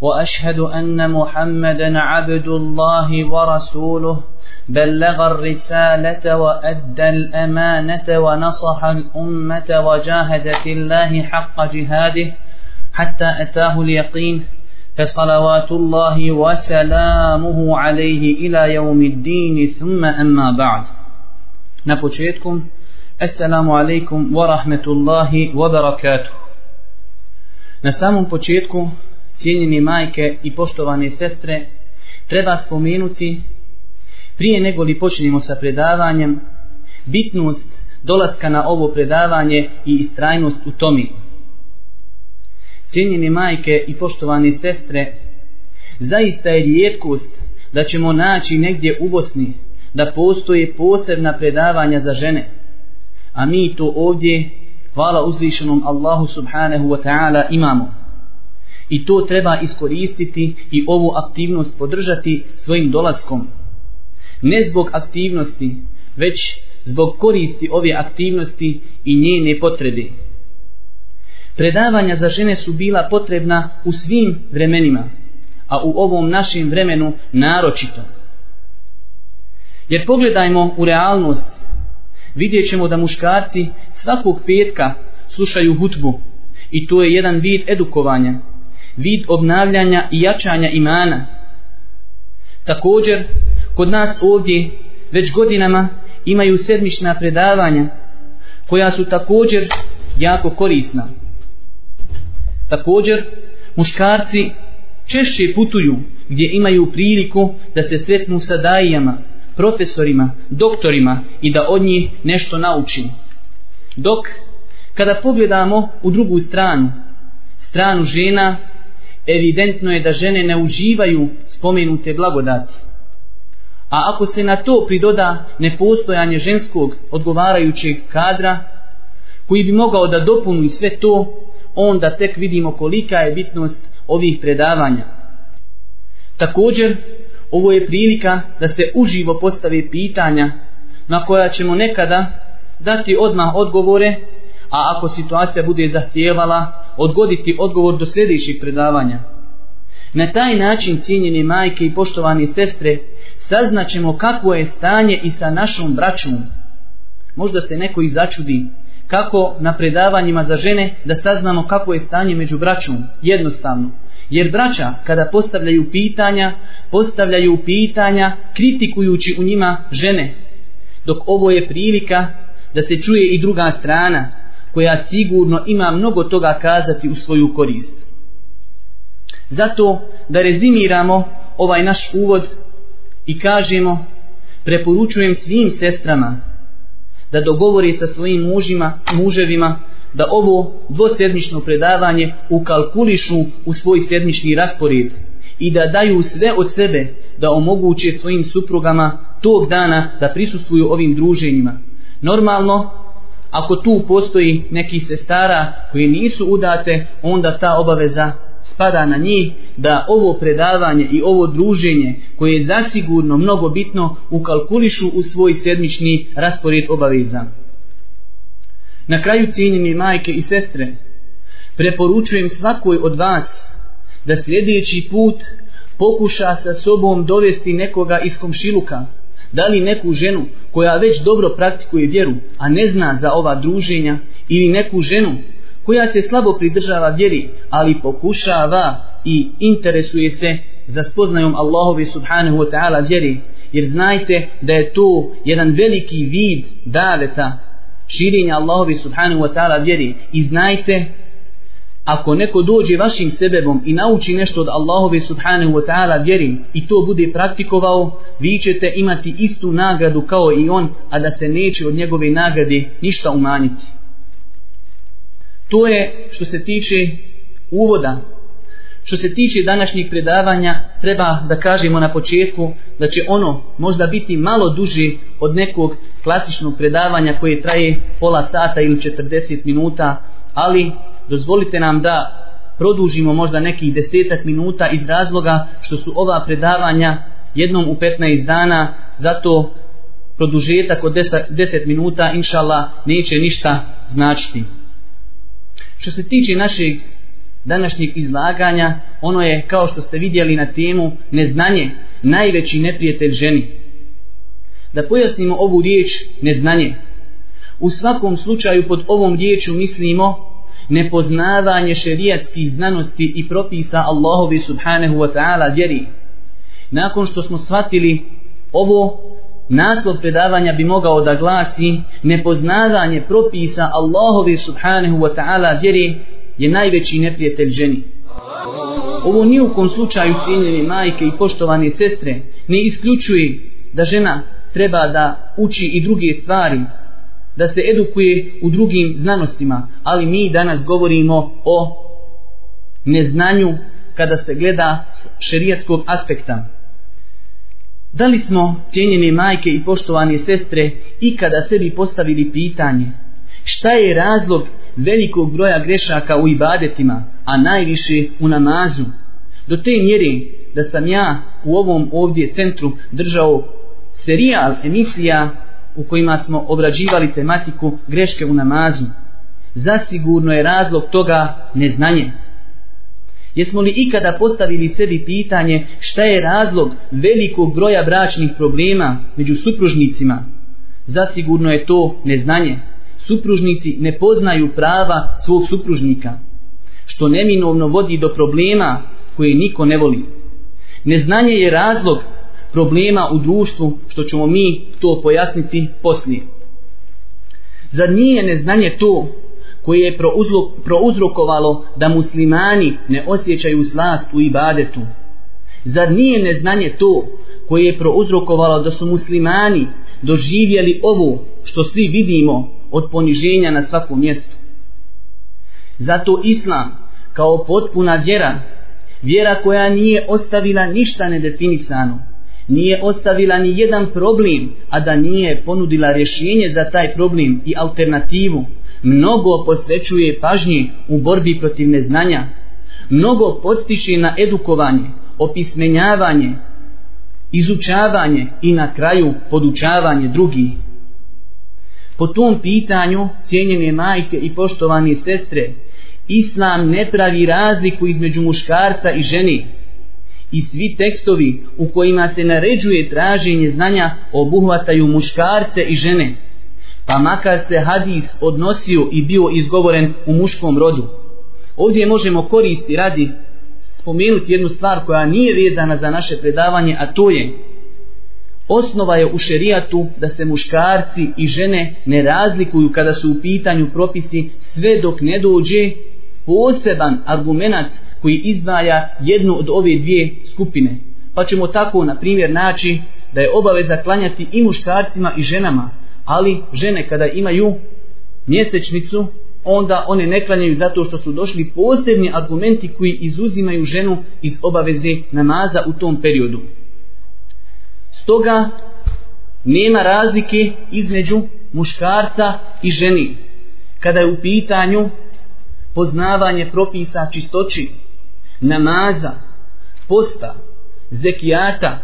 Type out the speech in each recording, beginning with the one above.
واشهد ان محمدا عبد الله ورسوله بلغ الرساله وادى الامانه ونصح الامه وجاهد في الله حق جهاده حتى اتاه اليقين فصلوات الله وسلامه عليه الى يوم الدين ثم اما بعد نبوشيتكم السلام عليكم ورحمه الله وبركاته نسام barakatuh. cijenjeni majke i poštovane sestre, treba spomenuti, prije nego li počnemo sa predavanjem, bitnost dolaska na ovo predavanje i istrajnost u tomi. Cijenjeni majke i poštovane sestre, zaista je rijetkost da ćemo naći negdje u Bosni da postoje posebna predavanja za žene. A mi to ovdje, hvala uzvišenom Allahu subhanehu wa ta'ala, imamo i to treba iskoristiti i ovu aktivnost podržati svojim dolaskom. Ne zbog aktivnosti, već zbog koristi ove aktivnosti i njene potrebe. Predavanja za žene su bila potrebna u svim vremenima, a u ovom našem vremenu naročito. Jer pogledajmo u realnost, vidjet ćemo da muškarci svakog petka slušaju hutbu i to je jedan vid edukovanja, vid obnavljanja i jačanja imana. Također, kod nas ovdje već godinama imaju sedmišna predavanja koja su također jako korisna. Također, muškarci češće putuju gdje imaju priliku da se sretnu sa dajijama, profesorima, doktorima i da od njih nešto nauči. Dok, kada pogledamo u drugu stranu, stranu žena, evidentno je da žene ne uživaju spomenute blagodati. A ako se na to pridoda nepostojanje ženskog odgovarajućeg kadra, koji bi mogao da dopuni sve to, onda tek vidimo kolika je bitnost ovih predavanja. Također, ovo je prilika da se uživo postave pitanja na koja ćemo nekada dati odmah odgovore, a ako situacija bude zahtijevala, odgoditi odgovor do sljedećih predavanja. Na taj način, cijenjeni majke i poštovani sestre, saznaćemo kako je stanje i sa našom braćom. Možda se neko i začudi kako na predavanjima za žene da saznamo kako je stanje među braćom. Jednostavno. Jer braća kada postavljaju pitanja, postavljaju pitanja kritikujući u njima žene. Dok ovo je prilika da se čuje i druga strana, koja sigurno ima mnogo toga kazati u svoju korist. Zato da rezimiramo ovaj naš uvod i kažemo preporučujem svim sestrama da dogovore sa svojim mužima, muževima da ovo dvosedmično predavanje ukalkulišu u svoj sedmični raspored i da daju sve od sebe da omoguće svojim suprugama tog dana da prisustuju ovim druženjima. Normalno, ako tu postoji neki sestara koji nisu udate, onda ta obaveza spada na njih da ovo predavanje i ovo druženje koje je zasigurno mnogo bitno ukalkulišu u svoj sedmični raspored obaveza. Na kraju cijenjeni majke i sestre, preporučujem svakoj od vas da sljedeći put pokuša sa sobom dovesti nekoga iz komšiluka, da li neku ženu koja već dobro praktikuje vjeru, a ne zna za ova druženja, ili neku ženu koja se slabo pridržava vjeri, ali pokušava i interesuje se za spoznajom Allahove subhanahu wa ta'ala vjeri, jer znajte da je to jedan veliki vid daveta širenja Allahove subhanahu wa ta'ala vjeri i znajte da ako neko dođe vašim sebebom i nauči nešto od Allahove subhanahu wa ta'ala vjeri i to bude praktikovao, vi ćete imati istu nagradu kao i on, a da se neće od njegove nagrade ništa umanjiti. To je što se tiče uvoda. Što se tiče današnjih predavanja, treba da kažemo na početku da će ono možda biti malo duže od nekog klasičnog predavanja koje traje pola sata ili 40 minuta, ali dozvolite nam da produžimo možda nekih desetak minuta iz razloga što su ova predavanja jednom u 15 dana, zato produžetak od 10 minuta, inšala, neće ništa značiti. Što se tiče našeg današnjeg izlaganja, ono je, kao što ste vidjeli na temu, neznanje, najveći neprijatelj ženi. Da pojasnimo ovu riječ neznanje. U svakom slučaju pod ovom riječu mislimo nepoznavanje šerijatskih znanosti i propisa Allahovi subhanahu wa ta'ala djeri. Nakon što smo shvatili ovo, naslov predavanja bi mogao da glasi nepoznavanje propisa Allahovi subhanahu wa ta'ala djeri je najveći neprijatelj ženi. Ovo ni u kom slučaju cijenjene majke i poštovane sestre ne isključuje da žena treba da uči i druge stvari, da se edukuje u drugim znanostima, ali mi danas govorimo o neznanju kada se gleda s šerijatskog aspekta. Da li smo, cijenjene majke i poštovane sestre, ikada sebi postavili pitanje šta je razlog velikog broja grešaka u ibadetima, a najviše u namazu? Do te mjere da sam ja u ovom ovdje centru držao serijal emisija u kojima smo obrađivali tematiku greške u namazu, zasigurno je razlog toga neznanje. Jesmo li ikada postavili sebi pitanje šta je razlog velikog broja bračnih problema među supružnicima? Zasigurno je to neznanje. Supružnici ne poznaju prava svog supružnika, što neminovno vodi do problema koje niko ne voli. Neznanje je razlog problema u društvu što ćemo mi to pojasniti poslije. Zar nije neznanje to koje je prouzrokovalo da muslimani ne osjećaju slast u ibadetu? Zar nije neznanje to koje je prouzrokovalo da su muslimani doživjeli ovo što svi vidimo od poniženja na svakom mjestu? Zato islam kao potpuna vjera, vjera koja nije ostavila ništa nedefinisano, nije ostavila ni jedan problem, a da nije ponudila rješenje za taj problem i alternativu, mnogo posvećuje pažnje u borbi protiv neznanja, mnogo podstiče na edukovanje, opismenjavanje, izučavanje i na kraju podučavanje drugih. Po tom pitanju, cijenjene majke i poštovane sestre, Islam ne pravi razliku između muškarca i ženi, i svi tekstovi u kojima se naređuje traženje znanja obuhvataju muškarce i žene. Pa makar se hadis odnosio i bio izgovoren u muškom rodu. Ovdje možemo koristi radi spomenuti jednu stvar koja nije vezana za naše predavanje, a to je osnova je u šerijatu da se muškarci i žene ne razlikuju kada su u pitanju propisi sve dok ne dođe poseban argumentat koji izdvaja jednu od ove dvije skupine. Pa ćemo tako, na primjer, naći da je obaveza klanjati i muškarcima i ženama, ali žene kada imaju mjesečnicu, onda one ne klanjaju zato što su došli posebni argumenti koji izuzimaju ženu iz obaveze namaza u tom periodu. Stoga nema razlike između muškarca i ženi. Kada je u pitanju poznavanje propisa čistoći, namaza, posta, zekijata,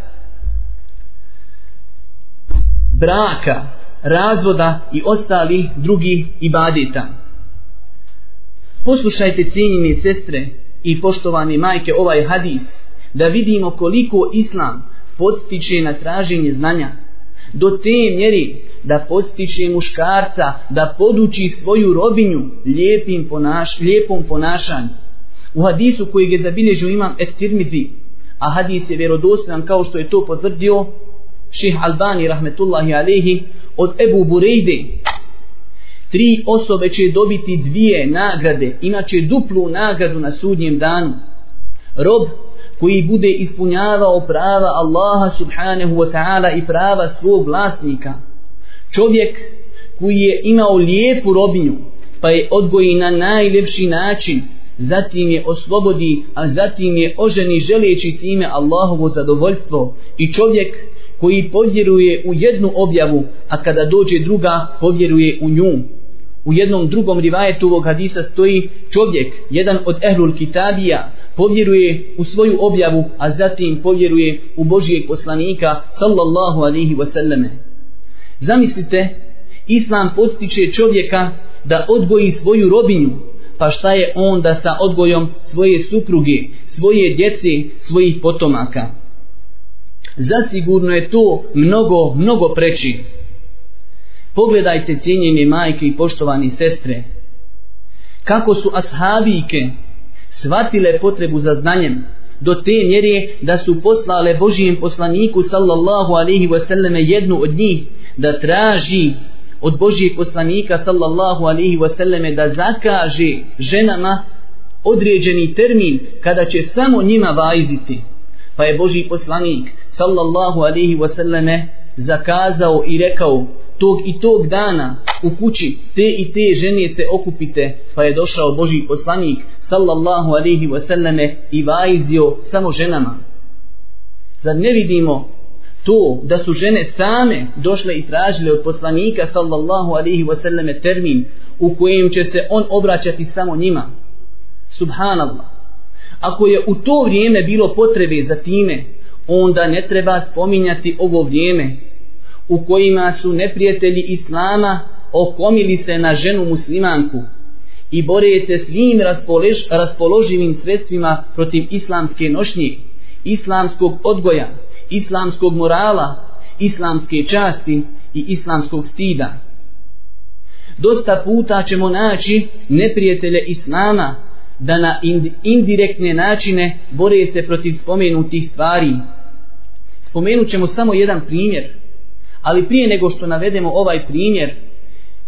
braka, razvoda i ostali drugi ibadeta. Poslušajte cijenjene sestre i poštovane majke ovaj hadis da vidimo koliko islam podstiče na traženje znanja do te mjeri da postiče muškarca da poduči svoju robinju lijepim ponaš, lijepom ponašanju. U hadisu koji je zabilježio imam Et-Tirmidvi, a hadis je vjerodostan kao što je to potvrdio Ših Albani rahmetullahi alehi od Ebu Burejde. Tri osobe će dobiti dvije nagrade, inače duplu nagradu na sudnjem danu. Rob koji bude ispunjavao prava Allaha subhanahu wa ta'ala i prava svog vlasnika. Čovjek koji je imao lijepu robinju, pa je odgoji na najljepši način, zatim je oslobodi, a zatim je oženi želeći time Allahovo zadovoljstvo i čovjek koji povjeruje u jednu objavu, a kada dođe druga, povjeruje u nju. U jednom drugom rivajetu ovog hadisa stoji čovjek, jedan od ehlul kitabija, povjeruje u svoju objavu, a zatim povjeruje u Božijeg poslanika, sallallahu alihi wasallame. Zamislite, Islam postiče čovjeka da odgoji svoju robinju, pa šta je onda sa odgojom svoje supruge, svoje djece, svojih potomaka? Zasigurno je to mnogo, mnogo preći. Pogledajte cijenjene majke i poštovani sestre, kako su ashabike shvatile potrebu za znanjem, do te mjere da su poslale Božijem poslaniku sallallahu alaihi wasallam jednu od njih da traži od Božijeg poslanika sallallahu alihi wasallam da zakaže ženama određeni termin kada će samo njima vajziti. Pa je Božji poslanik sallallahu alihi wasallam zakazao i rekao tog i tog dana u kući te i te žene se okupite pa je došao Božji poslanik sallallahu alihi wasallam i vajzio samo ženama. Zad ne vidimo to da su žene same došle i tražile od poslanika sallallahu alaihi wasallame termin u kojem će se on obraćati samo njima subhanallah ako je u to vrijeme bilo potrebe za time onda ne treba spominjati ovo vrijeme u kojima su neprijatelji islama okomili se na ženu muslimanku i bore se svim raspolož, raspoloživim sredstvima protiv islamske nošnje islamskog odgoja islamskog morala, islamske časti i islamskog stida. Dosta puta ćemo naći neprijatelje islama da na indirektne načine bore se protiv spomenutih stvari. Spomenut ćemo samo jedan primjer, ali prije nego što navedemo ovaj primjer,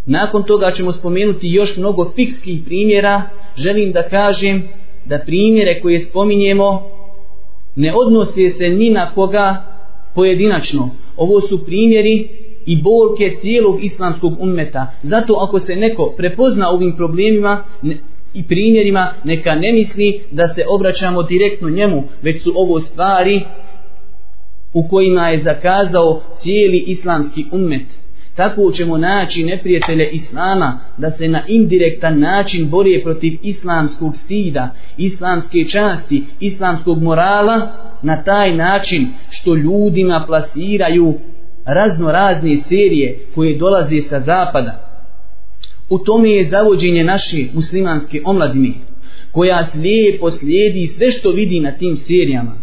nakon toga ćemo spomenuti još mnogo fikskih primjera, želim da kažem da primjere koje spominjemo ne odnosi se ni na koga pojedinačno. Ovo su primjeri i bolke cijelog islamskog ummeta. Zato ako se neko prepozna ovim problemima i primjerima, neka ne misli da se obraćamo direktno njemu, već su ovo stvari u kojima je zakazao cijeli islamski ummet tako ćemo naći neprijatelje islama da se na indirektan način borije protiv islamskog stida, islamske časti, islamskog morala, na taj način što ljudima plasiraju razno razne serije koje dolaze sa zapada. U tome je zavođenje naše muslimanske omladine, koja slijepo slijedi sve što vidi na tim serijama.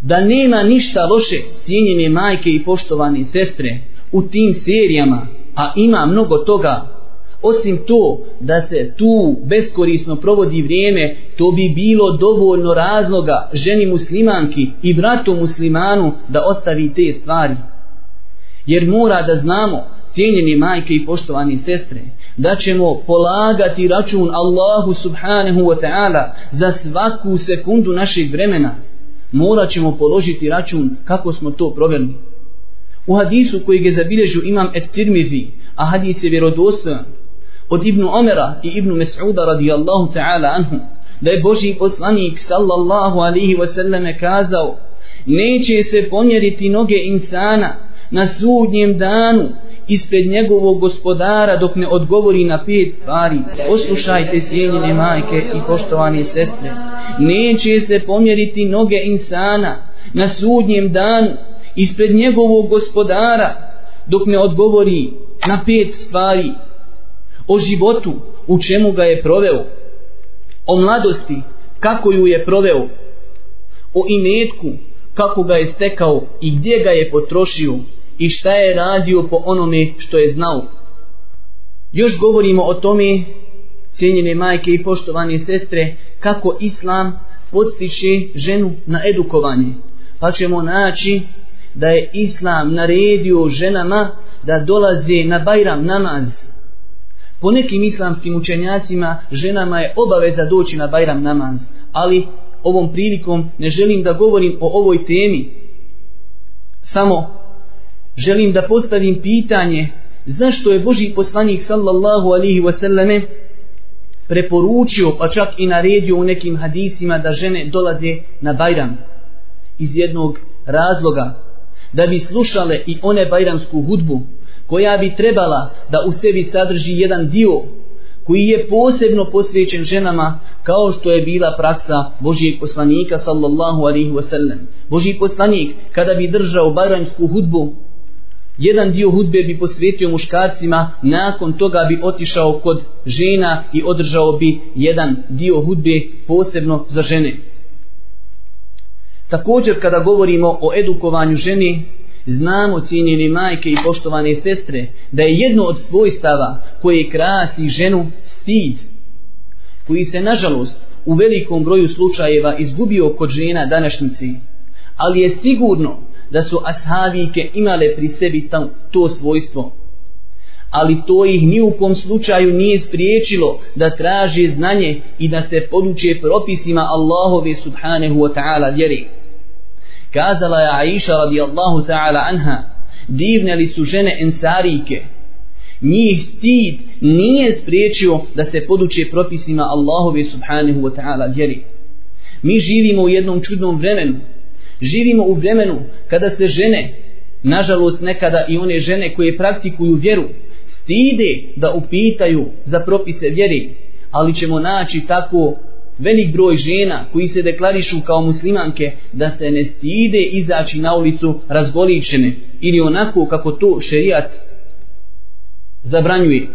Da nema ništa loše, cijenjene majke i poštovane sestre, u tim serijama, a ima mnogo toga, osim to da se tu beskorisno provodi vrijeme, to bi bilo dovoljno razloga ženi muslimanki i bratu muslimanu da ostavi te stvari. Jer mora da znamo, cijenjeni majke i poštovani sestre, da ćemo polagati račun Allahu subhanahu wa ta'ala za svaku sekundu našeg vremena. Morat ćemo položiti račun kako smo to proverili. U hadisu koji ga zabilježu imam et tirmizi, a hadis je vjerodostojan od Ibnu Omera i Ibnu Mes'uda radijallahu ta'ala anhu, da je Boži poslanik sallallahu alihi wasallam kazao, neće se pomjeriti noge insana na sudnjem danu ispred njegovog gospodara dok ne odgovori na pet stvari. Poslušajte cijeljene majke i poštovane sestre. Neće se pomjeriti noge insana na sudnjem danu ispred njegovog gospodara dok ne odgovori na pet stvari o životu u čemu ga je proveo o mladosti kako ju je proveo o imetku kako ga je stekao i gdje ga je potrošio i šta je radio po onome što je znao još govorimo o tome cijenjene majke i poštovane sestre kako islam podstiče ženu na edukovanje pa ćemo naći da je islam naredio ženama da dolaze na bajram namaz. Po nekim islamskim učenjacima ženama je obaveza doći na bajram namaz, ali ovom prilikom ne želim da govorim o ovoj temi. Samo želim da postavim pitanje zašto je Boži poslanik sallallahu alihi wasallame preporučio pa čak i naredio u nekim hadisima da žene dolaze na bajram iz jednog razloga da bi slušale i one bajramsku hudbu koja bi trebala da u sebi sadrži jedan dio koji je posebno posvećen ženama kao što je bila praksa Božijeg poslanika sallallahu alaihi wasallam Božji poslanik kada bi držao bajramsku hudbu jedan dio hudbe bi posvetio muškarcima nakon toga bi otišao kod žena i održao bi jedan dio hudbe posebno za žene Također kada govorimo o edukovanju ženi, znamo cijenjene majke i poštovane sestre da je jedno od svojstava koje krasi ženu stid, koji se nažalost u velikom broju slučajeva izgubio kod žena današnjici, ali je sigurno da su ashabike imale pri sebi tam, to svojstvo. Ali to ih ni u kom slučaju nije spriječilo da traže znanje i da se poduče propisima Allahove subhanehu wa ta'ala vjeri. Kazala je Aisha radijallahu ta'ala anha, divne li su žene ensarike? Njih stid nije spriječio da se poduče propisima Allahove subhanahu wa ta'ala vjeri. Mi živimo u jednom čudnom vremenu. Živimo u vremenu kada se žene, nažalost nekada i one žene koje praktikuju vjeru, stide da upitaju za propise vjeri, ali ćemo naći tako velik broj žena koji se deklarišu kao muslimanke da se ne stide izaći na ulicu razgoličene ili onako kako to šerijat zabranjuje.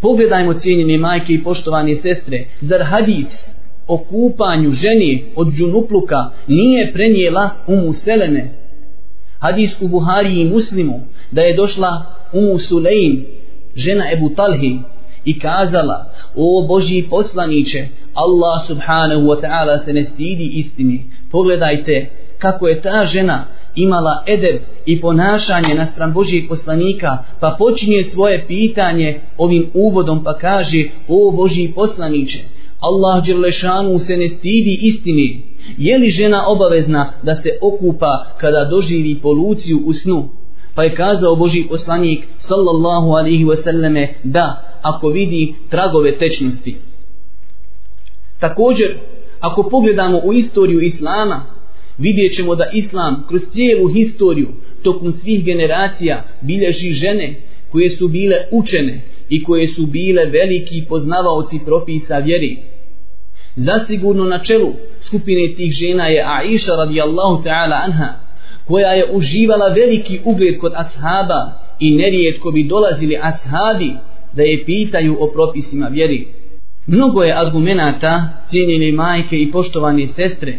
Pogledajmo cijenjene majke i poštovane sestre, zar hadis o kupanju ženi od džunupluka nije prenijela umu seleme? Hadis u Buhari i muslimu da je došla umu sulejn, žena Ebu Talhi, i kazala o Boži poslaniće Allah subhanahu wa ta'ala se ne stidi istini pogledajte kako je ta žena imala edeb i ponašanje naspram Božijeg poslanika, pa počinje svoje pitanje ovim uvodom pa kaže, o Božiji poslaniće, Allah Đerlešanu se ne stidi istini. Je li žena obavezna da se okupa kada doživi poluciju u snu? Pa je kazao Božiji poslanik, sallallahu alihi wasallame, da, ako vidi tragove tečnosti. Također, ako pogledamo u istoriju Islama, vidjet ćemo da Islam kroz cijelu historiju, tokom svih generacija, bilježi žene koje su bile učene i koje su bile veliki poznavaoci propisa vjeri. Zasigurno na čelu skupine tih žena je Aisha radijallahu ta'ala anha, koja je uživala veliki ugled kod ashaba i nerijetko bi dolazili ashabi da je pitaju o propisima vjeri. Mnogo je argumenta, cijenjene majke i poštovane sestre,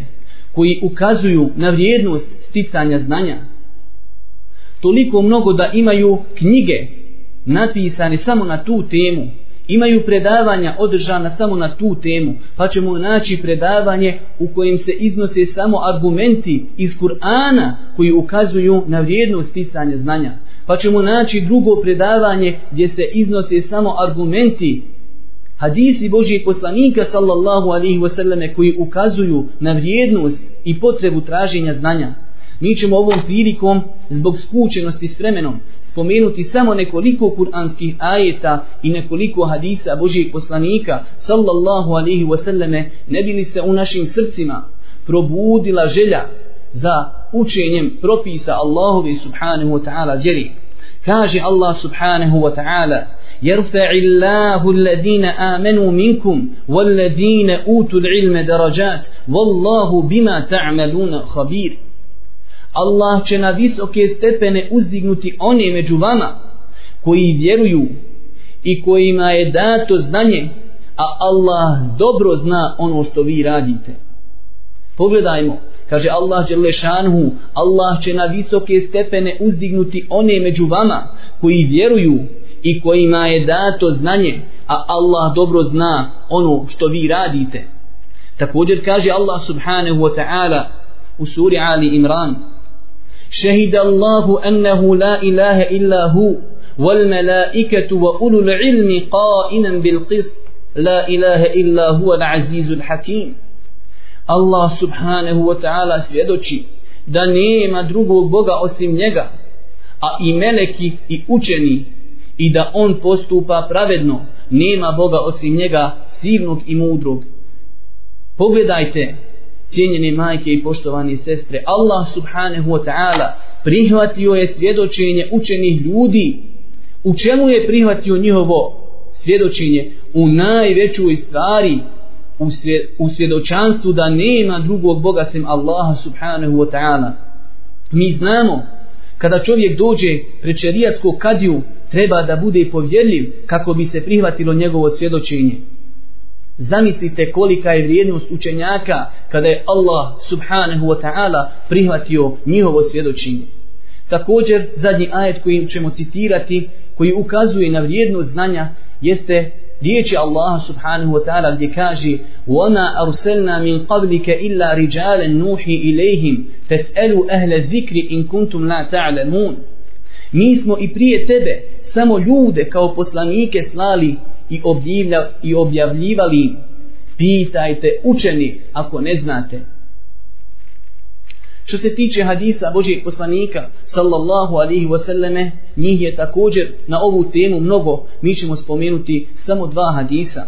koji ukazuju na vrijednost sticanja znanja. Toliko mnogo da imaju knjige napisane samo na tu temu, imaju predavanja održana samo na tu temu, pa ćemo naći predavanje u kojem se iznose samo argumenti iz Kur'ana koji ukazuju na vrijednost sticanja znanja pa ćemo naći drugo predavanje gdje se iznose samo argumenti hadisi Božijeg poslanika sallallahu alaihi wasallame koji ukazuju na vrijednost i potrebu traženja znanja. Mi ćemo ovom prilikom, zbog skučenosti s vremenom, spomenuti samo nekoliko kuranskih ajeta i nekoliko hadisa Božijeg poslanika sallallahu alaihi wasallame ne bili se u našim srcima probudila želja za učenjem propisa Allahovi subhanahu wa ta'ala djeli. Kaže Allah subhanahu wa ta'ala يَرْفَعِ اللَّهُ الَّذِينَ آمَنُوا مِنْكُمْ وَالَّذِينَ أُوتُوا الْعِلْمَ دَرَجَاتِ وَاللَّهُ بِمَا تَعْمَلُونَ خَبِيرٍ Allah će na visoke stepene uzdignuti one među vama koji vjeruju i kojima je dato znanje, a Allah dobro zna ono što vi radite. Pogledajmo, Kaže Allah Đelešanhu, Allah će na visoke stepene uzdignuti one među vama koji vjeruju i kojima je dato znanje, a Allah dobro zna ono što vi radite. Također kaže Allah subhanahu wa ta'ala u suri Ali Imran, Šehid Allahu ennehu la ilaha illa hu, wal melaiketu wa ulul ilmi qainan bil qist, la ilaha illa huwa al azizul hakim. Allah subhanahu wa ta'ala svjedoči da nema drugog Boga osim njega, a i meleki i učeni i da on postupa pravedno, nema Boga osim njega sivnog i mudrog. Pogledajte, cijenjene majke i poštovani sestre, Allah subhanahu wa ta'ala prihvatio je svjedočenje učenih ljudi. U čemu je prihvatio njihovo svjedočenje? U najvećoj stvari, u svjedočanstvu da nema drugog Boga sem Allaha subhanahu wa ta'ala. Mi znamo, kada čovjek dođe pred šerijatskog kadiju, treba da bude povjerljiv kako bi se prihvatilo njegovo svjedočenje. Zamislite kolika je vrijednost učenjaka kada je Allah subhanahu wa ta'ala prihvatio njihovo svjedočenje. Također, zadnji ajet koji ćemo citirati, koji ukazuje na vrijednost znanja, jeste riječi Allaha subhanahu wa ta'ala gdje kaže وَنَا أَرْسَلْنَا مِنْ قَبْلِكَ إِلَّا رِجَالًا نُوحِ إِلَيْهِمْ تَسْأَلُوا أَهْلَ ذِكْرِ إِنْ كُنْتُمْ لَا تَعْلَمُونَ Mi smo i prije tebe samo ljude kao poslanike slali i, objavlja, i objavljivali pitajte učeni ako ne znate Što se tiče hadisa Božijeg poslanika, sallallahu alihi wasallame, njih je također na ovu temu mnogo, mi ćemo spomenuti samo dva hadisa.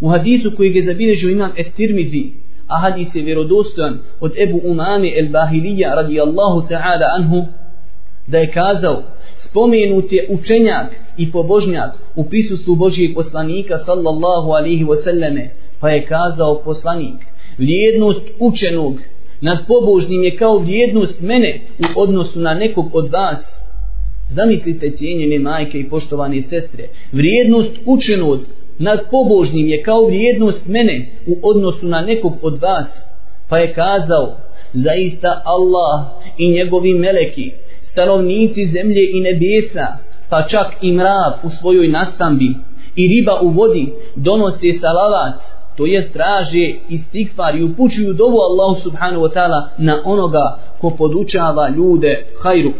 U hadisu koji je zabilježio imam et tirmidhi, a hadis je vjerodostojan od Ebu Umane el Bahilija radijallahu ta'ala anhu, da je kazao, spomenut je učenjak i pobožnjak u prisustvu Božijeg poslanika sallallahu alihi wasallame, pa je kazao poslanik, vrijednost učenog nad pobožnim je kao vrijednost mene u odnosu na nekog od vas. Zamislite cijenjene majke i poštovane sestre, vrijednost učenog nad pobožnim je kao vrijednost mene u odnosu na nekog od vas. Pa je kazao, zaista Allah i njegovi meleki, stanovnici zemlje i nebesa, pa čak i mrav u svojoj nastambi i riba u vodi donose salavac to je straže istighfar i upućuju dovu Allahu subhanahu wa ta'ala na onoga ko podučava ljude hajru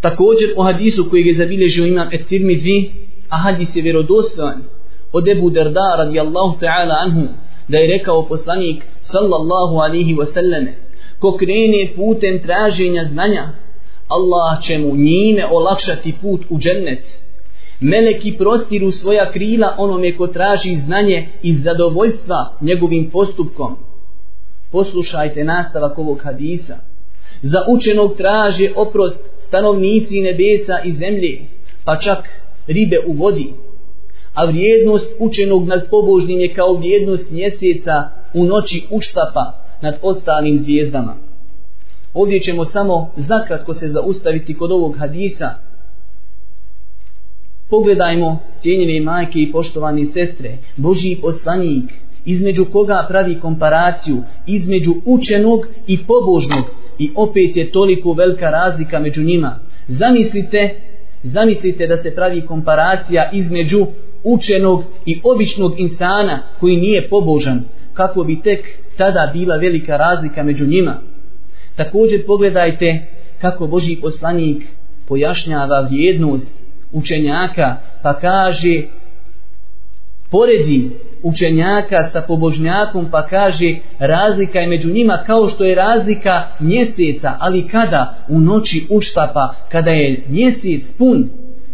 također u hadisu koji je zabilježio imam at-Tirmizi a hadis je vjerodostojan od Ebu Darda radijallahu ta'ala anhu da je rekao poslanik sallallahu alihi wasallame ko krene putem traženja znanja Allah će mu njime olakšati put u džennet Meleki prostiru svoja krila onome ko traži znanje i zadovoljstva njegovim postupkom. Poslušajte nastavak ovog hadisa. Za učenog traže oprost stanovnici nebesa i zemlje, pa čak ribe u vodi. A vrijednost učenog nad pobožnim je kao vrijednost mjeseca u noći učtapa nad ostalim zvijezdama. Ovdje ćemo samo zakratko se zaustaviti kod ovog hadisa – Pogledajmo, cijenjene majke i poštovani sestre, Božji poslanik, između koga pravi komparaciju, između učenog i pobožnog, i opet je toliko velika razlika među njima. Zamislite, zamislite da se pravi komparacija između učenog i običnog insana koji nije pobožan, kako bi tek tada bila velika razlika među njima. Također pogledajte kako Boži poslanik pojašnjava vrijednost učenjaka pa kaže poredi učenjaka sa pobožnjakom pa kaže razlika je među njima kao što je razlika mjeseca ali kada u noći uštapa kada je mjesec pun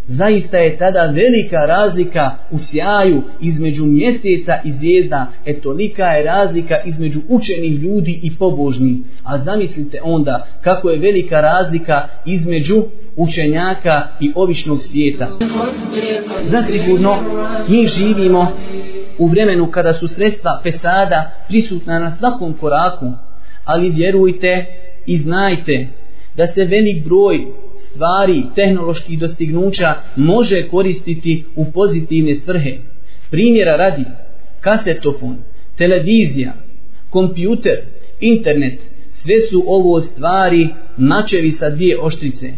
zaista je tada velika razlika u sjaju između mjeseca i zvijezda e tolika je razlika između učenih ljudi i pobožnih a zamislite onda kako je velika razlika između učenjaka i običnog svijeta. Zasigurno, mi živimo u vremenu kada su sredstva pesada prisutna na svakom koraku, ali vjerujte i znajte da se velik broj stvari tehnoloških dostignuća može koristiti u pozitivne svrhe. Primjera radi, kasetofon, televizija, kompjuter, internet, sve su ovo stvari mačevi sa dvije oštrice.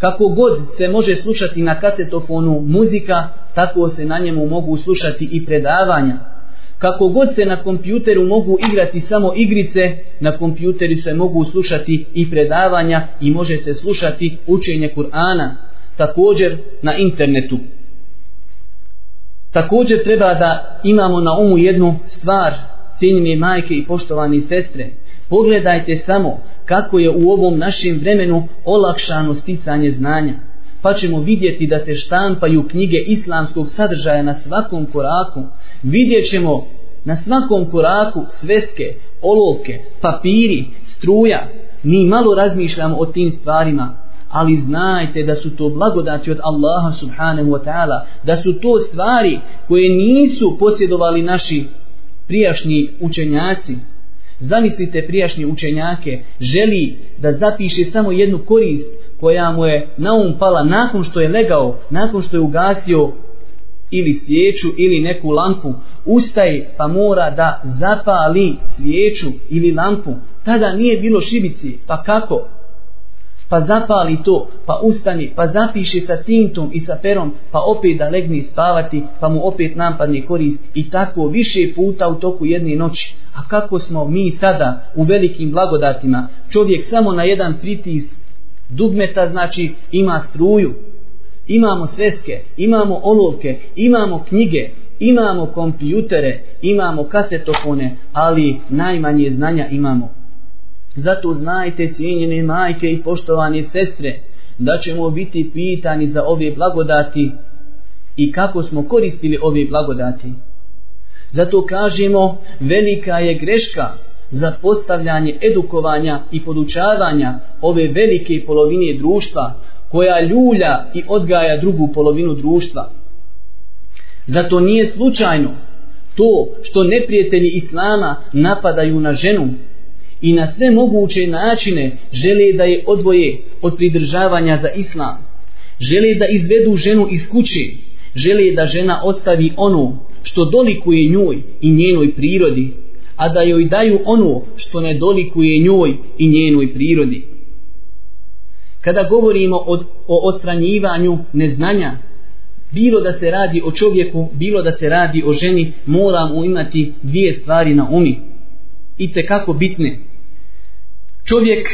Kako god se može slušati na kasetofonu muzika, tako se na njemu mogu slušati i predavanja. Kako god se na kompjuteru mogu igrati samo igrice, na kompjuteru se mogu slušati i predavanja i može se slušati učenje Kur'ana, također na internetu. Također treba da imamo na umu jednu stvar, cijenjene majke i poštovani sestre – Pogledajte samo kako je u ovom našem vremenu olakšano sticanje znanja. Pa ćemo vidjeti da se štampaju knjige islamskog sadržaja na svakom koraku. Vidjet ćemo na svakom koraku sveske, olovke, papiri, struja. Mi malo razmišljamo o tim stvarima, ali znajte da su to blagodati od Allaha subhanahu wa ta'ala, da su to stvari koje nisu posjedovali naši prijašnji učenjaci, Zamislite prijašnje učenjake, želi da zapiše samo jednu korist koja mu je na um pala nakon što je legao, nakon što je ugasio ili svijeću ili neku lampu, ustaje pa mora da zapali svijeću ili lampu. Tada nije bilo šibici, pa kako? pa zapali to, pa ustani, pa zapiši sa tintom i sa perom, pa opet da legni spavati, pa mu opet napadne korist i tako više puta u toku jedne noći. A kako smo mi sada u velikim blagodatima, čovjek samo na jedan pritisk dugmeta znači ima struju, imamo sveske, imamo olovke, imamo knjige, imamo kompjutere, imamo kasetofone, ali najmanje znanja imamo. Zato znajte cijenjene majke i poštovane sestre da ćemo biti pitani za ove blagodati i kako smo koristili ove blagodati. Zato kažemo velika je greška za postavljanje edukovanja i podučavanja ove velike polovine društva koja ljulja i odgaja drugu polovinu društva. Zato nije slučajno to što neprijatelji islama napadaju na ženu i na sve moguće načine žele da je odvoje od pridržavanja za islam. Žele da izvedu ženu iz kući, žele da žena ostavi ono što dolikuje njoj i njenoj prirodi, a da joj daju ono što ne dolikuje njoj i njenoj prirodi. Kada govorimo o, o ostranjivanju neznanja, bilo da se radi o čovjeku, bilo da se radi o ženi, moramo imati dvije stvari na umi. I te kako bitne čovjek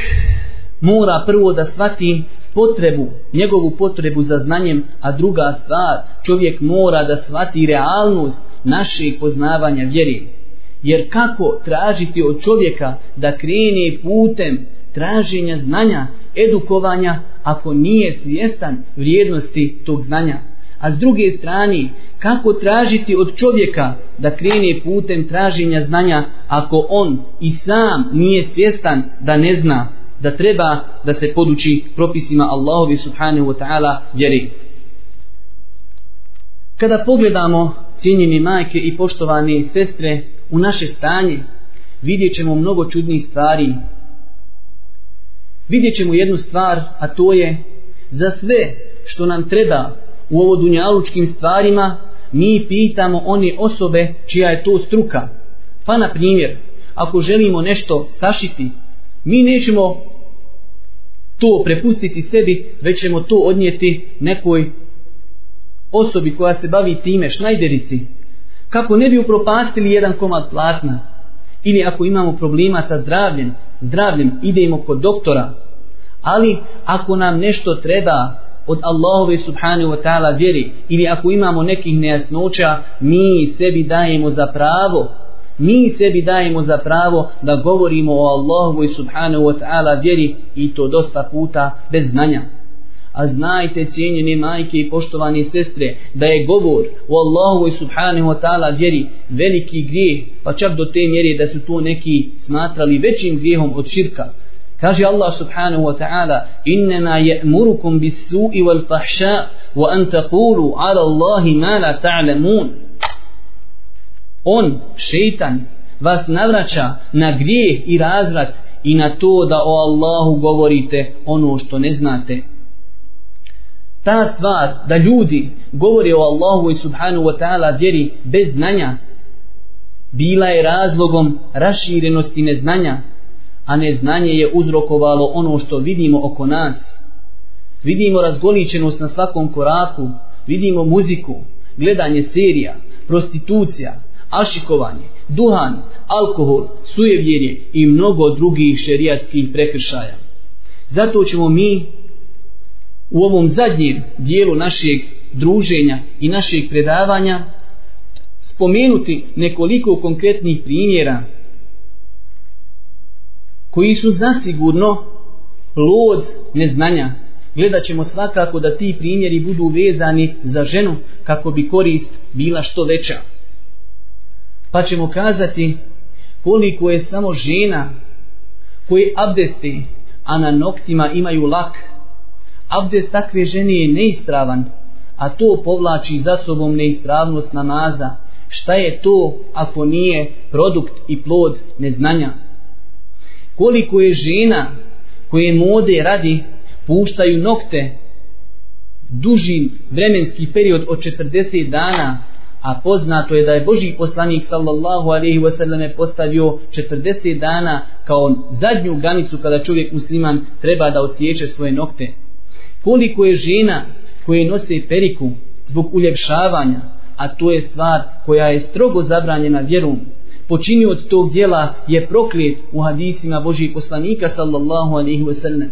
mora prvo da shvati potrebu, njegovu potrebu za znanjem, a druga stvar, čovjek mora da shvati realnost našeg poznavanja vjeri. Jer kako tražiti od čovjeka da krene putem traženja znanja, edukovanja, ako nije svjestan vrijednosti tog znanja? a s druge strane kako tražiti od čovjeka da krene putem traženja znanja ako on i sam nije svjestan da ne zna da treba da se poduči propisima Allahovi subhanahu wa ta'ala vjeri kada pogledamo cijenjeni majke i poštovane sestre u naše stanje vidjet ćemo mnogo čudnih stvari vidjet ćemo jednu stvar a to je za sve što nam treba u ovo dunjalučkim stvarima, mi pitamo one osobe čija je to struka. Pa na primjer, ako želimo nešto sašiti, mi nećemo to prepustiti sebi, već ćemo to odnijeti nekoj osobi koja se bavi time, šnajderici, kako ne bi upropastili jedan komad platna. Ili ako imamo problema sa zdravljem, zdravljem idemo kod doktora, ali ako nam nešto treba, od Allahove subhanu wa ta'ala vjeri ili ako imamo nekih nejasnoća mi sebi dajemo za pravo mi sebi dajemo za pravo da govorimo o Allahove subhanu wa ta'ala vjeri i to dosta puta bez znanja a znajte cijenjene majke i poštovane sestre da je govor o Allahovoj subhanahu wa ta'ala vjeri veliki grijeh pa čak do te mjere da su to neki smatrali većim grijehom od širka Kaže Allah subhanahu wa ta'ala Innama je'murukum bis su'i wal fahša Wa antakulu ala Allahi ma la ta'lamun On, šeitan, vas navraća na grijeh i razvrat i na to da o Allahu govorite ono što ne znate. Ta stvar da ljudi govori o Allahu i subhanu wa ta'ala djeri bez znanja bila je razlogom raširenosti neznanja a neznanje je uzrokovalo ono što vidimo oko nas. Vidimo razgoličenost na svakom koraku, vidimo muziku, gledanje serija, prostitucija, ašikovanje, duhan, alkohol, sujevjerje i mnogo drugih šerijatskih prekršaja. Zato ćemo mi u ovom zadnjem dijelu našeg druženja i našeg predavanja spomenuti nekoliko konkretnih primjera koji su zasigurno plod neznanja. Gledat ćemo svakako da ti primjeri budu vezani za ženu kako bi korist bila što veća. Pa ćemo kazati koliko je samo žena koje abdesti, a na noktima imaju lak. Abdest takve žene je neispravan, a to povlači za sobom neispravnost namaza. Šta je to ako nije produkt i plod neznanja? koliko je žena koje mode radi puštaju nokte duži vremenski period od 40 dana a poznato je da je Boži poslanik sallallahu alaihi wasallam je postavio 40 dana kao zadnju granicu kada čovjek musliman treba da ociječe svoje nokte koliko je žena koje nose periku zbog uljepšavanja a to je stvar koja je strogo zabranjena vjerom počinio od tog dijela je prokret u hadisima Božih poslanika sallallahu alaihi ve sellem.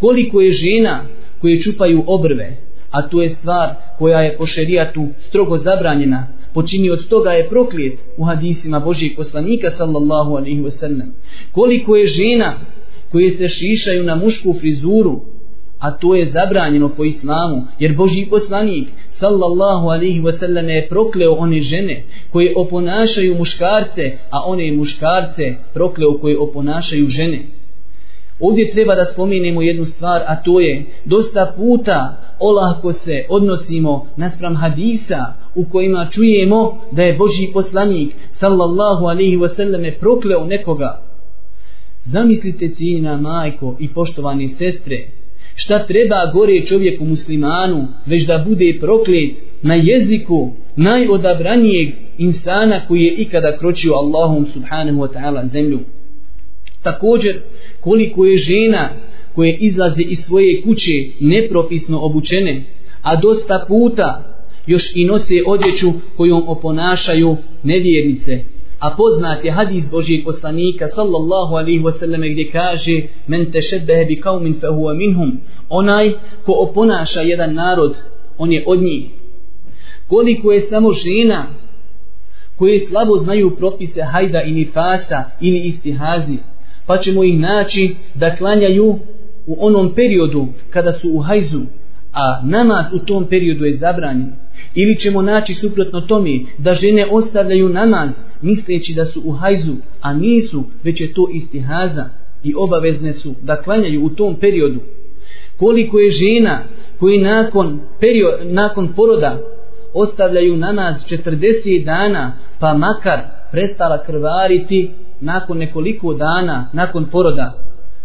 Koliko je žena koje čupaju obrve, a to je stvar koja je po šerijatu strogo zabranjena, počinio od toga je prokret u hadisima Božih poslanika sallallahu alaihi ve sellem. Koliko je žena koje se šišaju na mušku frizuru, a to je zabranjeno po islamu, jer Boži poslanik, sallallahu alihi wasallam, je prokleo one žene koje oponašaju muškarce, a one muškarce prokleo koje oponašaju žene. Ovdje treba da spomenemo jednu stvar, a to je, dosta puta olahko se odnosimo naspram hadisa u kojima čujemo da je Boži poslanik, sallallahu alihi wasallam, je prokleo nekoga. Zamislite cijena majko i poštovane sestre, šta treba gore čovjeku muslimanu, već da bude proklet na jeziku najodabranijeg insana koji je ikada kročio Allahom subhanahu wa ta'ala zemlju. Također, koliko je žena koje izlaze iz svoje kuće nepropisno obučene, a dosta puta još i nose odjeću kojom oponašaju nevjernice, A poznat je hadis Božijeg poslanika sallallahu alaihi wasallam gdje kaže men te šebehe bi kaumin fe huwa minhum. Onaj ko oponaša jedan narod, on je od njih. Koliko je samo žena koje slabo znaju propise hajda i nifasa ili istihazi, pa ćemo ih naći da klanjaju u onom periodu kada su u hajzu, a namaz u tom periodu je zabranjen. Ili ćemo naći suprotno tome da žene ostavljaju namaz misleći da su u hajzu, a nisu, već je to isti haza i obavezne su da klanjaju u tom periodu. Koliko je žena koji nakon, period, nakon poroda ostavljaju namaz 40 dana pa makar prestala krvariti nakon nekoliko dana nakon poroda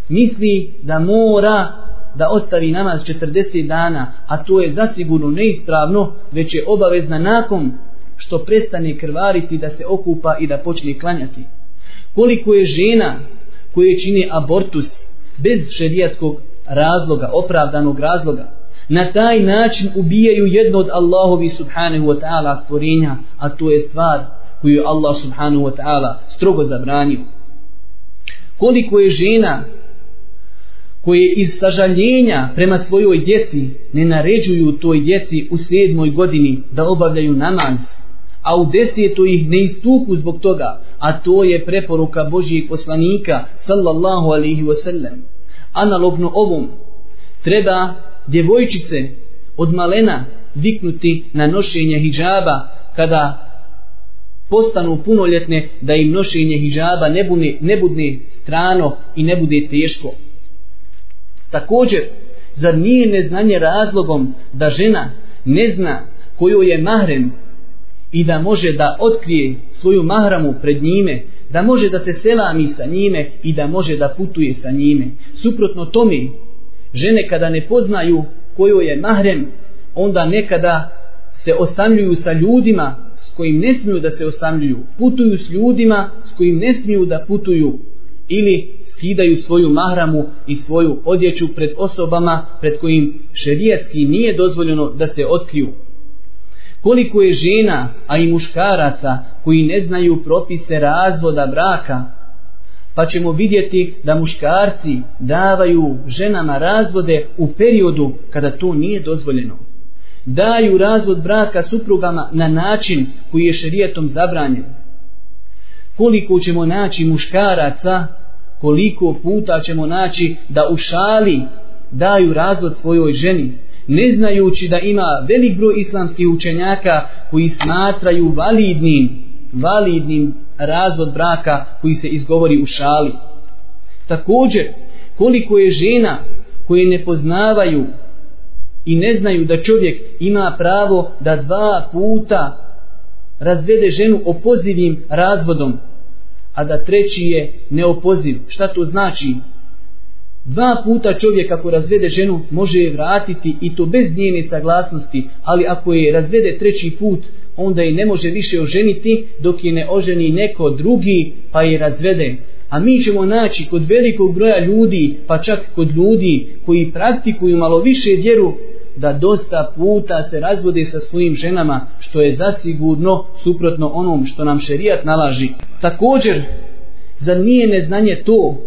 misli da mora da ostavi namaz 40 dana, a to je zasigurno neispravno, već je obavezna nakon što prestane krvariti da se okupa i da počne klanjati. Koliko je žena koje čine abortus bez šedijatskog razloga, opravdanog razloga, na taj način ubijaju jedno od Allahovi subhanahu wa ta'ala stvorenja, a to je stvar koju je Allah subhanahu wa ta'ala strogo zabranio. Koliko je žena koje koje iz sažaljenja prema svojoj djeci ne naređuju toj djeci u sedmoj godini da obavljaju namaz, a u desetu ih ne istupu zbog toga, a to je preporuka Božijeg poslanika sallallahu alaihi wasallam. Analogno ovom, treba djevojčice od malena viknuti na nošenje hijjaba kada postanu punoljetne da im nošenje hijjaba ne, bune, ne budne strano i ne bude teško. Također, zar nije neznanje razlogom da žena ne zna koju je mahrem i da može da otkrije svoju mahramu pred njime, da može da se selami sa njime i da može da putuje sa njime. Suprotno tome, žene kada ne poznaju koju je mahrem, onda nekada se osamljuju sa ljudima s kojim ne smiju da se osamljuju, putuju s ljudima s kojim ne smiju da putuju, ili skidaju svoju mahramu i svoju odjeću pred osobama pred kojim šerijetski nije dozvoljeno da se otkriju. Koliko je žena, a i muškaraca koji ne znaju propise razvoda braka, pa ćemo vidjeti da muškarci davaju ženama razvode u periodu kada to nije dozvoljeno. Daju razvod braka suprugama na način koji je šerijetom zabranjen koliko ćemo naći muškaraca, koliko puta ćemo naći da u šali daju razvod svojoj ženi, ne znajući da ima velik broj islamskih učenjaka koji smatraju validnim, validnim razvod braka koji se izgovori u šali. Također, koliko je žena koje ne poznavaju i ne znaju da čovjek ima pravo da dva puta razvede ženu opozivim razvodom, a da treći je neopoziv. Šta to znači? Dva puta čovjek ako razvede ženu može je vratiti i to bez njene saglasnosti, ali ako je razvede treći put, onda je ne može više oženiti dok je ne oženi neko drugi pa je razvede. A mi ćemo naći kod velikog broja ljudi, pa čak kod ljudi koji praktikuju malo više vjeru, da dosta puta se razvode sa svojim ženama, što je zasigurno suprotno onom što nam šerijat nalaži. Također, za nije neznanje to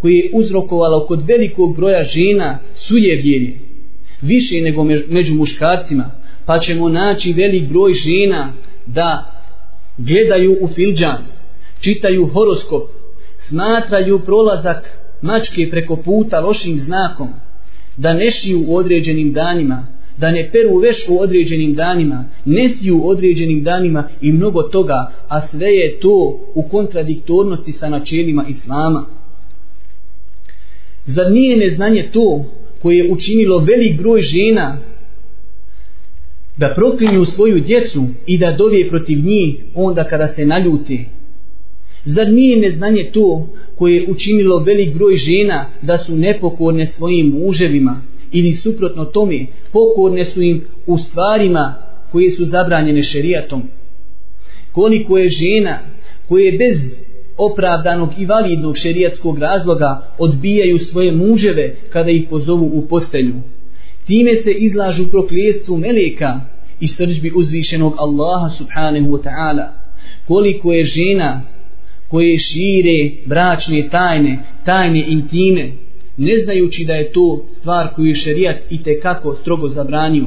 koje je uzrokovalo kod velikog broja žena sujevjerje, više nego među muškarcima, pa ćemo naći velik broj žena da gledaju u filđan, čitaju horoskop, smatraju prolazak mačke preko puta lošim znakom, da ne šiju u određenim danima, da ne peru veš u određenim danima, ne siju u određenim danima i mnogo toga, a sve je to u kontradiktornosti sa načelima Islama. Zar nije neznanje to koje je učinilo velik broj žena da proklinju svoju djecu i da dovije protiv njih onda kada se naljute? Zar nije neznanje to koje je učinilo velik broj žena da su nepokorne svojim muževima ili suprotno tome pokorne su im u stvarima koje su zabranjene šerijatom? Koliko je žena koje bez opravdanog i validnog šerijatskog razloga odbijaju svoje muževe kada ih pozovu u postelju? Time se izlažu proklijestvu meleka i srđbi uzvišenog Allaha subhanahu wa ta'ala. Koliko je žena koje koje šire bračne tajne, tajne intime, ne znajući da je to stvar koju je šerijat i tekako strogo zabranio.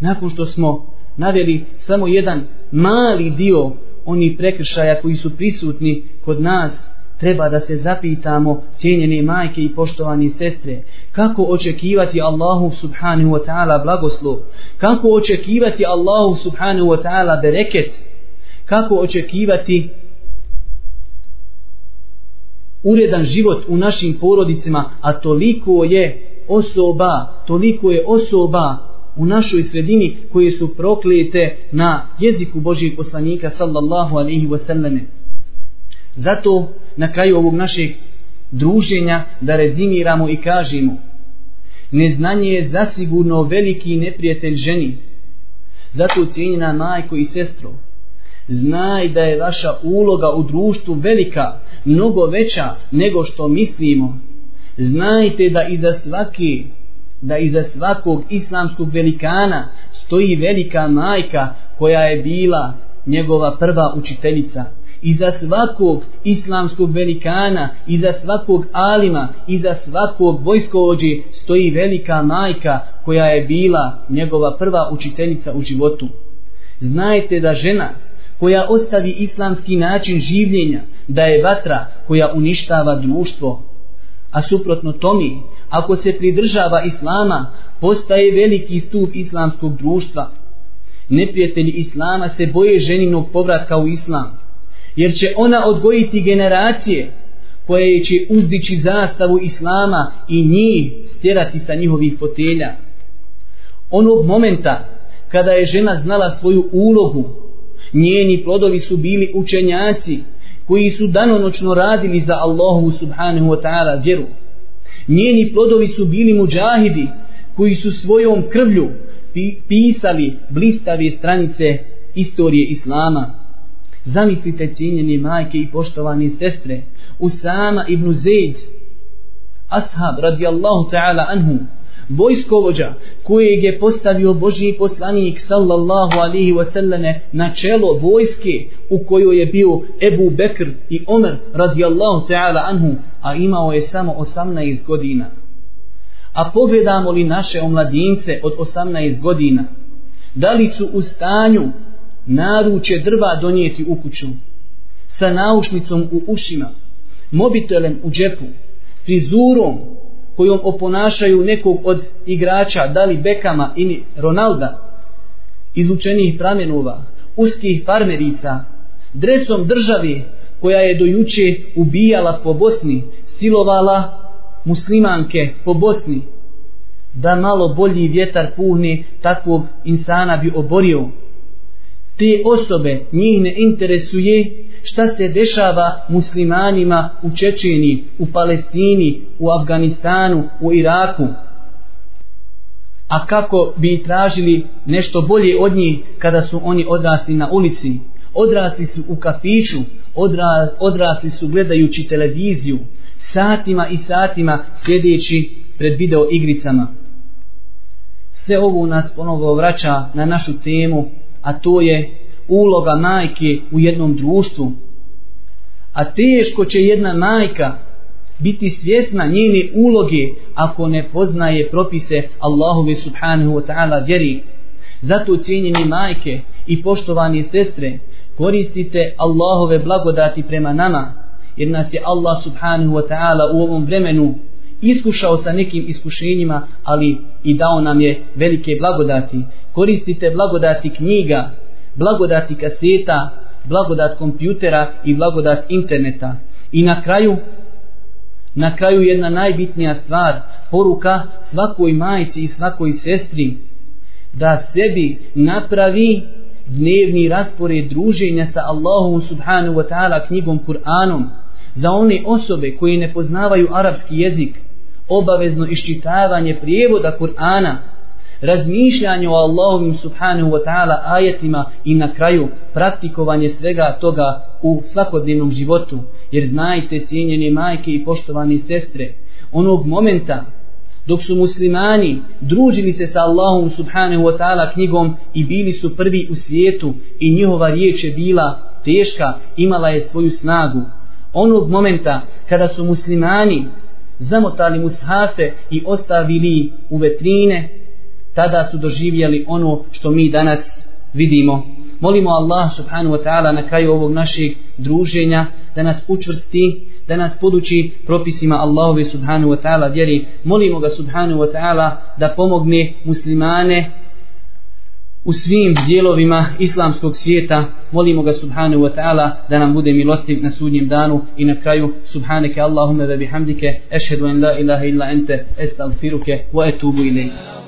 Nakon što smo naveli samo jedan mali dio oni prekršaja koji su prisutni kod nas, treba da se zapitamo cijenjene majke i poštovane sestre, kako očekivati Allahu subhanahu wa ta'ala blagoslov, kako očekivati Allahu subhanahu wa ta'ala bereket, kako očekivati uredan život u našim porodicima, a toliko je osoba, toliko je osoba u našoj sredini koje su proklete na jeziku Božijeg poslanika sallallahu alaihi wasallame. Zato na kraju ovog našeg druženja da rezimiramo i kažemo neznanje je zasigurno veliki neprijatelj ženi. Zato cijenjena majko i sestro, znaj da je vaša uloga u društvu velika, mnogo veća nego što mislimo. Znajte da iza svake da iza svakog islamskog velikana stoji velika majka koja je bila njegova prva učiteljica. Iza svakog islamskog velikana, iza svakog alima, iza svakog vojskovođe stoji velika majka koja je bila njegova prva učiteljica u životu. Znajte da žena koja ostavi islamski način življenja, da je vatra koja uništava društvo. A suprotno tomi, ako se pridržava islama, postaje veliki stup islamskog društva. Neprijatelji islama se boje ženinog povratka u islam, jer će ona odgojiti generacije koje će uzdići zastavu islama i njih stjerati sa njihovih fotelja. Onog momenta kada je žena znala svoju ulogu Njeni plodovi su bili učenjaci koji su danonočno radili za Allahu subhanahu wa ta'ala vjeru. Njeni plodovi su bili muđahidi koji su svojom krvlju pisali blistave stranice istorije Islama. Zamislite cijenjeni majke i poštovani sestre Usama ibn Zaid Ashab radijallahu ta'ala anhum vojskovođa kojeg je postavio Božji poslanik sallallahu alihi wasallane na čelo vojske u kojoj je bio Ebu Bekr i Omer radijallahu ta'ala anhu a imao je samo 18 godina a pogledamo li naše omladince od 18 godina da li su u stanju naruče drva donijeti u kuću sa naušnicom u ušima mobitelem u džepu frizurom kojom oponašaju nekog od igrača, dali Bekama ili Ronalda, izvučenih pramenova, uskih farmerica, dresom državi koja je dojuče ubijala po Bosni, silovala muslimanke po Bosni, da malo bolji vjetar puhne takvog insana bi oborio te osobe njih ne interesuje šta se dešava muslimanima u Čečeni, u Palestini, u Afganistanu, u Iraku. A kako bi tražili nešto bolje od njih kada su oni odrasli na ulici, odrasli su u kafiću, odra, odrasli su gledajući televiziju, satima i satima sjedeći pred video igricama. Sve ovo nas ponovo vraća na našu temu a to je uloga majke u jednom društvu. A teško će jedna majka biti svjesna njene uloge ako ne poznaje propise Allahove subhanahu wa ta'ala vjeri. Zato cijenjeni majke i poštovani sestre koristite Allahove blagodati prema nama jer nas je Allah subhanahu wa ta'ala u ovom vremenu iskušao sa nekim iskušenjima, ali i dao nam je velike blagodati. Koristite blagodati knjiga, blagodati kaseta, blagodat kompjutera i blagodat interneta. I na kraju, na kraju jedna najbitnija stvar, poruka svakoj majici i svakoj sestri da sebi napravi dnevni raspored druženja sa Allahom subhanahu wa ta'ala knjigom Kur'anom za one osobe koje ne poznavaju arapski jezik obavezno iščitavanje prijevoda Kur'ana, razmišljanje o Allahovim subhanahu wa ta'ala ajetima i na kraju praktikovanje svega toga u svakodnevnom životu. Jer znajte, cijenjene majke i poštovane sestre, onog momenta dok su muslimani družili se sa Allahom subhanahu wa ta'ala knjigom i bili su prvi u svijetu i njihova riječ je bila teška, imala je svoju snagu. Onog momenta kada su muslimani zamotali mushafe i ostavili u vetrine, tada su doživjeli ono što mi danas vidimo. Molimo Allah subhanahu wa ta'ala na kraju ovog našeg druženja da nas učvrsti, da nas poduči propisima Allahove subhanahu wa ta'ala vjeri. Molimo ga subhanahu wa ta'ala da pomogne muslimane u svim dijelovima islamskog svijeta. Molimo ga subhanahu wa ta'ala da nam bude milostiv na sudnjem danu i na kraju subhaneke Allahumme ve bihamdike ešhedu en la ilaha illa ente estagfiruke wa etubu ilaih.